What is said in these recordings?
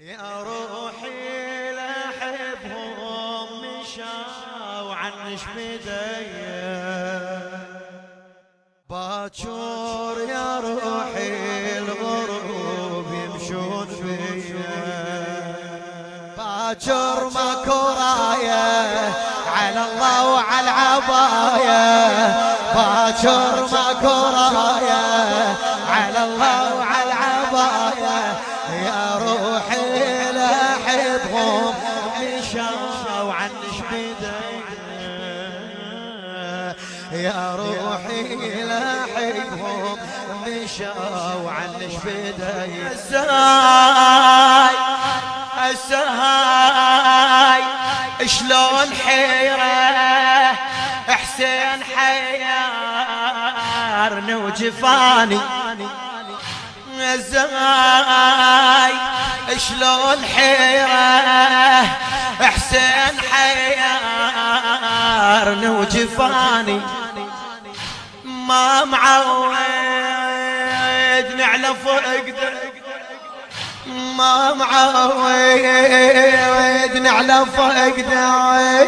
يا روحي لحبهم مشاو عنش بديا باكر يا روحي الغروب يمشون فيا. باكر ماكو رايه على الله وعلى العبايه باكر ماكو رايه مشاو عنش بداية السهاي السهاي شلون حيرة حسين حيارني وجفاني الزهاي شلون حيرة حسين حيارني وجفاني ما معودني على فقده ما معودني على فقده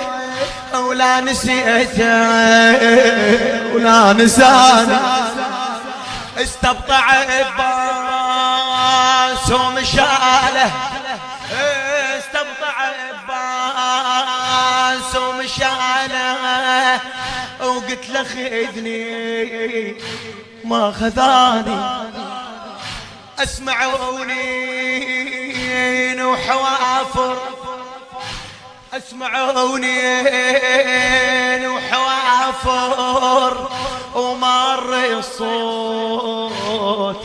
ولا نسيته ولا نساني. استبطع عباس ومشاله استبطع عباس ومشاله وقلت له خذني ما خذاني. اسمعوني وحوافر اسمعوني وحوافر ومر الصوت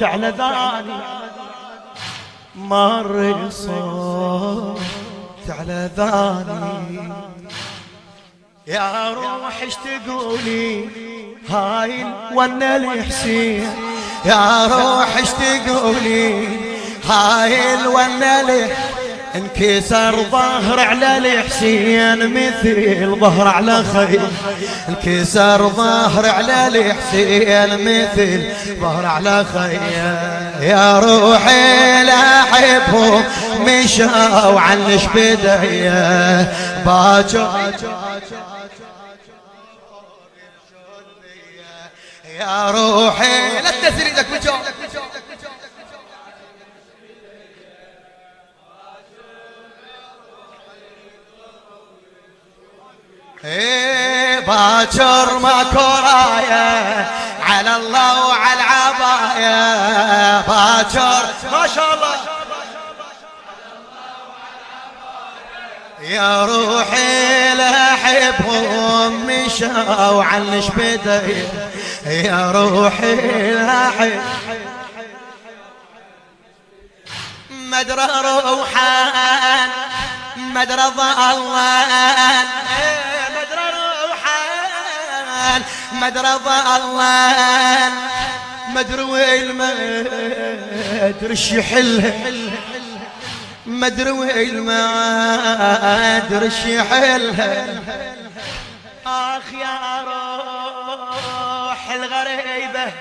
على ذاني. مر الصوت على ذاني. يا روح إيش تقولي؟ هاي ونا الحسين يا روح إيش تقولي؟ هاي الحسين انكسر ظهر على الحسين مثل ظهر على خيل. انكسر ظهر على الحسين مثل ظهر على خيل. يا روحي لاحبهم مشاو عنش بداية. باجر يا روحي. لا تنزل إيدك إيه باكر ماكو رايه على الله وعلى العبايه باكر. ما شاء الله. يا روحي لحبهم مشاو عنش بدي يا روحي لحب مدرى روحان مدرى ظلان مدرى روحان مدرى ظلان مدري وين ما ادري يحلها مدري وين ما ادري إيش آخ يا روح الغريبة.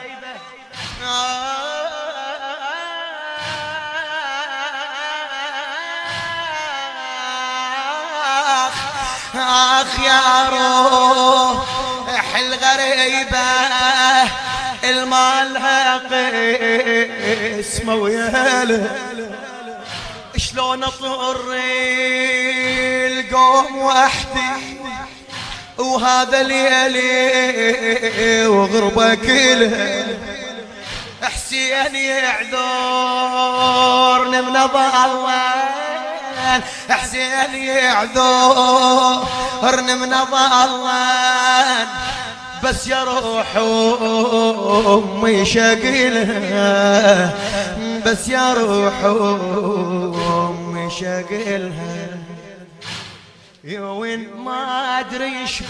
آخ آخ يا روح الغريبة. المال قسمة وياله شلون أطر القوم وحدي وهذا ليلي وغربة كلها حسين يعذرني من ضلان حسين يعذرني من ضلان بس يا روح أمي شقلها بس يا روح أمي شقلها يوين ما أدري إيش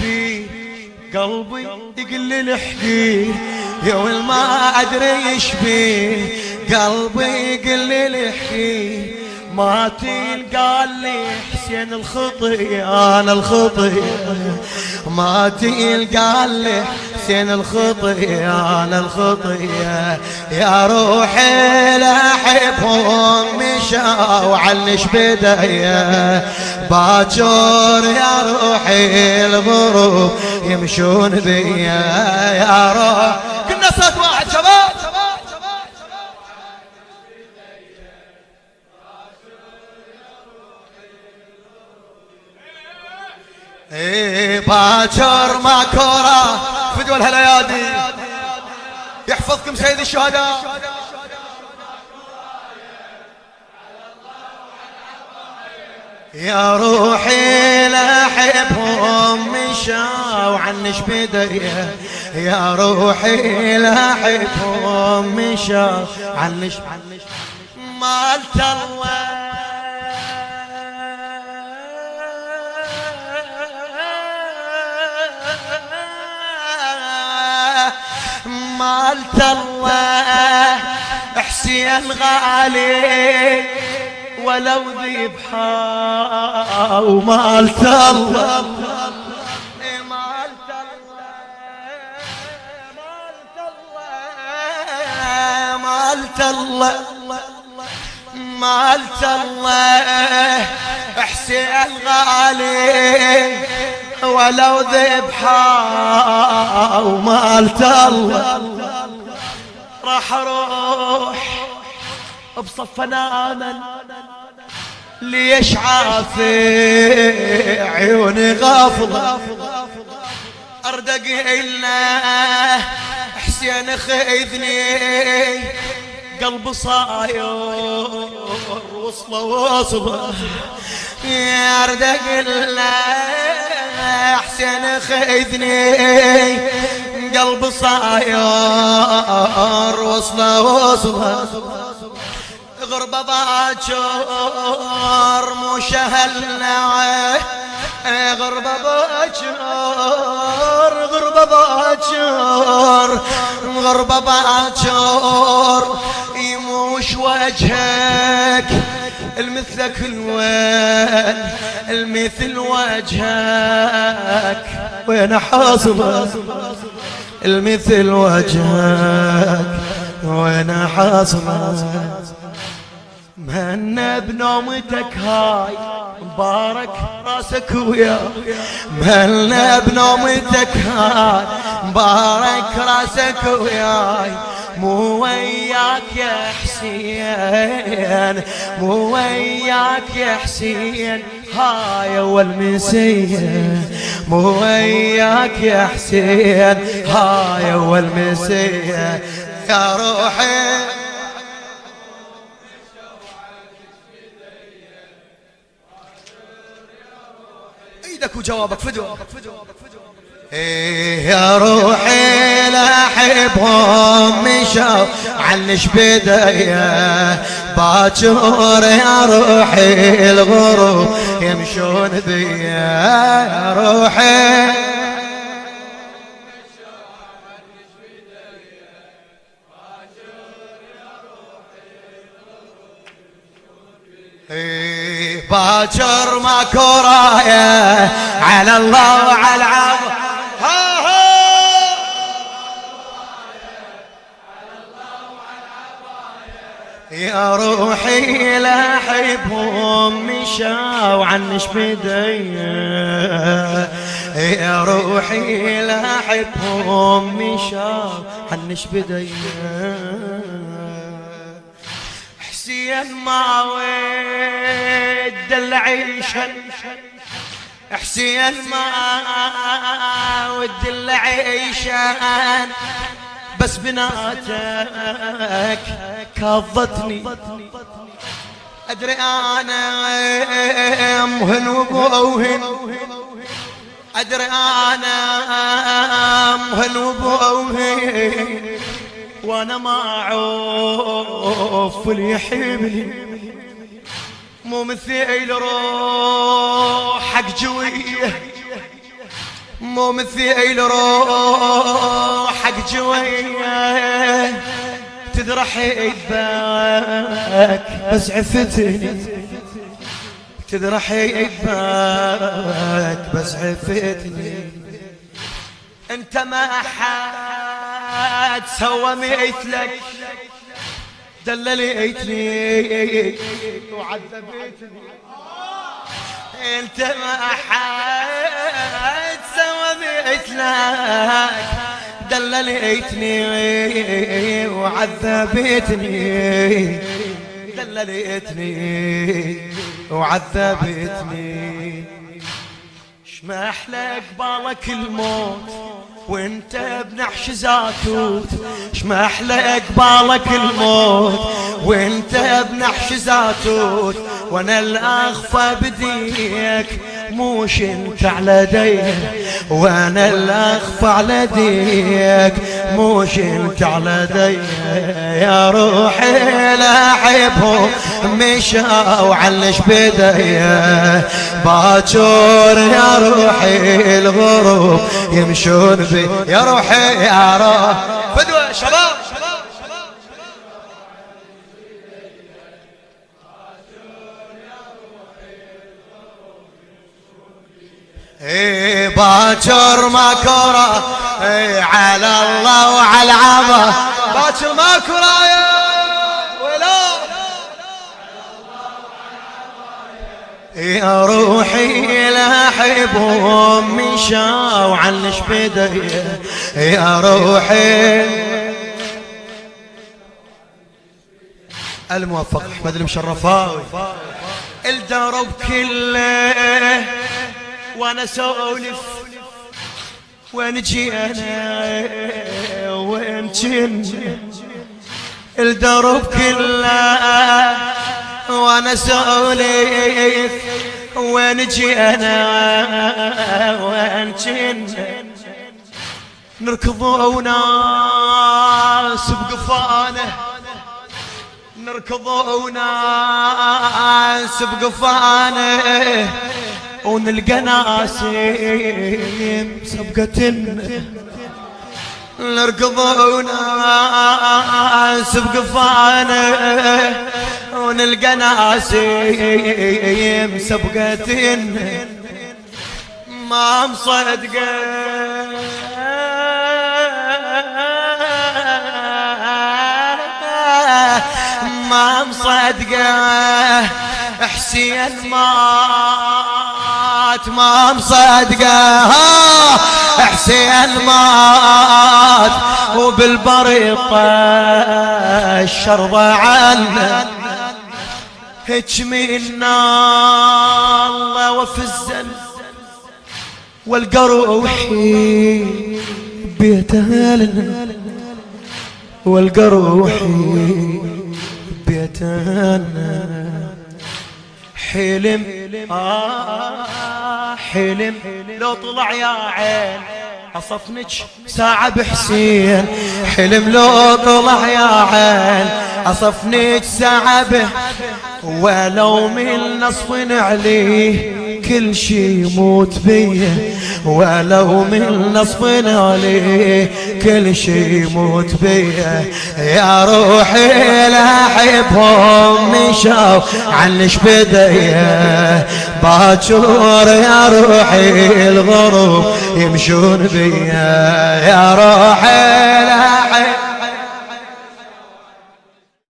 قلبي يقل الحقير يوين ما أدري إيش قلبي يقل الحقير ما تلقى لي حسين الخطي أنا الخطي ما تلقى لي حسين الخطية أنا الخطية. يا روحي لأحبهم مشاو عنش بداية. باجور يا روحي الغروب يمشون بيا. يا روح كنا صوت واحد شباب. إيه باكر ما كورة فدوى الهليادي يحفظكم سيد الشهداء. يا روحي لاحبهم مشاو عنش بداية يا روحي لاحبهم مشاو عنش عنش مالت الله مالت الله حسين غالي ولو ذبحا ومالت الله مالت الله مالت الله حسين غالي ولو ذبحا ومالت الله راح أروح بصف ناما ليش عافي عيوني غافلة. اردق إلنا حسين خيذني قلب صاير وصلة وصله اردق إلنا حسين خذني قلب صاير وصله وصله غربة باجر مو شهلنا غربة باجر غربة باجر غربة باجر يموش وجهك المثلك الوين المثل وجهك. وين حاصل المثل وجهك وين حاصل مهنا بنومتك هاي؟ مبارك راسك ويا. مهنا بنومتك هاي؟ مبارك راسك وياي. مو وياك يا حسين مو وياك يا حسين هاي أول مسيه مو وياك يا حسين هاي أول مسيه يا روحي إيدك وجوابك فدوى إيه يا روحي لاحبهم مشوا عنش بداية باكر يا روحي الغروب يمشون بيا يا روحي. باكر ما كرايه على الله وعلى العظم يا روحي لاحبهم مشاو عنش بديا يا روحي لاحبهم مشاو عنش بديا حسين ما ود العيشة حسين ما ود العيشة بس بناتك كضتني أدري أنا مهن وبوهن. أدري أنا مهن وبوهن. وأنا ما أعوف اللي يحبني. مو مثيل روحك جويه مو مثيل روحك جويه تذرح يدبك بس عفتني. تذرح يدبك بس عفتني. انت ما حد سوى مثلك. دلليتني وعذبتني انت ما حد سوى مثلك دلليتني وعذبتني دلليتني وعذبتني شما أحلى قبالك الموت. وانت بنحش زاتوت شما أحلى قبالك الموت. وانت بنحش زاتوت وأنا الأخفى بديك. موش انت على ديك وأنا الاخفى على ديك. موش انت على ديك يا روحي لاعبهم مشاو علش بدي باكر يا روحي الغروب يمشون بي. يا روحي يا روح. فدوة شباب. باكر ما كرة إيه على الله وعلى العبا باكر ما كرة ولا يا روحي لاحبهم من شاو عن شبدي يا روحي. الموفق أحمد المشرفاوي. الدرب كله وأنا سولف. وين جي أنا وين جن؟ الدرب كله. وأنا سولف. وين جي أنا وين جن؟ نركضوا وناس بقفانه نركضوا وناس بقفانه ونلقى ناس سبقة نركض وناس بقفانه ونلقى ناس سبقة ما مصدقه ما مصدقه حسين مات ما مصدقه حسين مات وبالبريطة الشرطة عنه هج من الله وفي الزن والقروحي بيت اهلنا والقروحي بيت اهلنا حلم آه حلم لو طلع يا عين عصفنك ساعة بحسين. حلم لو طلع يا عين عصفنك ساعة به ولو من نصف عليه كل شي يموت بيه ولو من نصف عليه كل شي يموت بيه يا روحي لاحبهم مشاو عنش بديه باكر يا روحي الغروب يمشون بيه يا روحي لاحب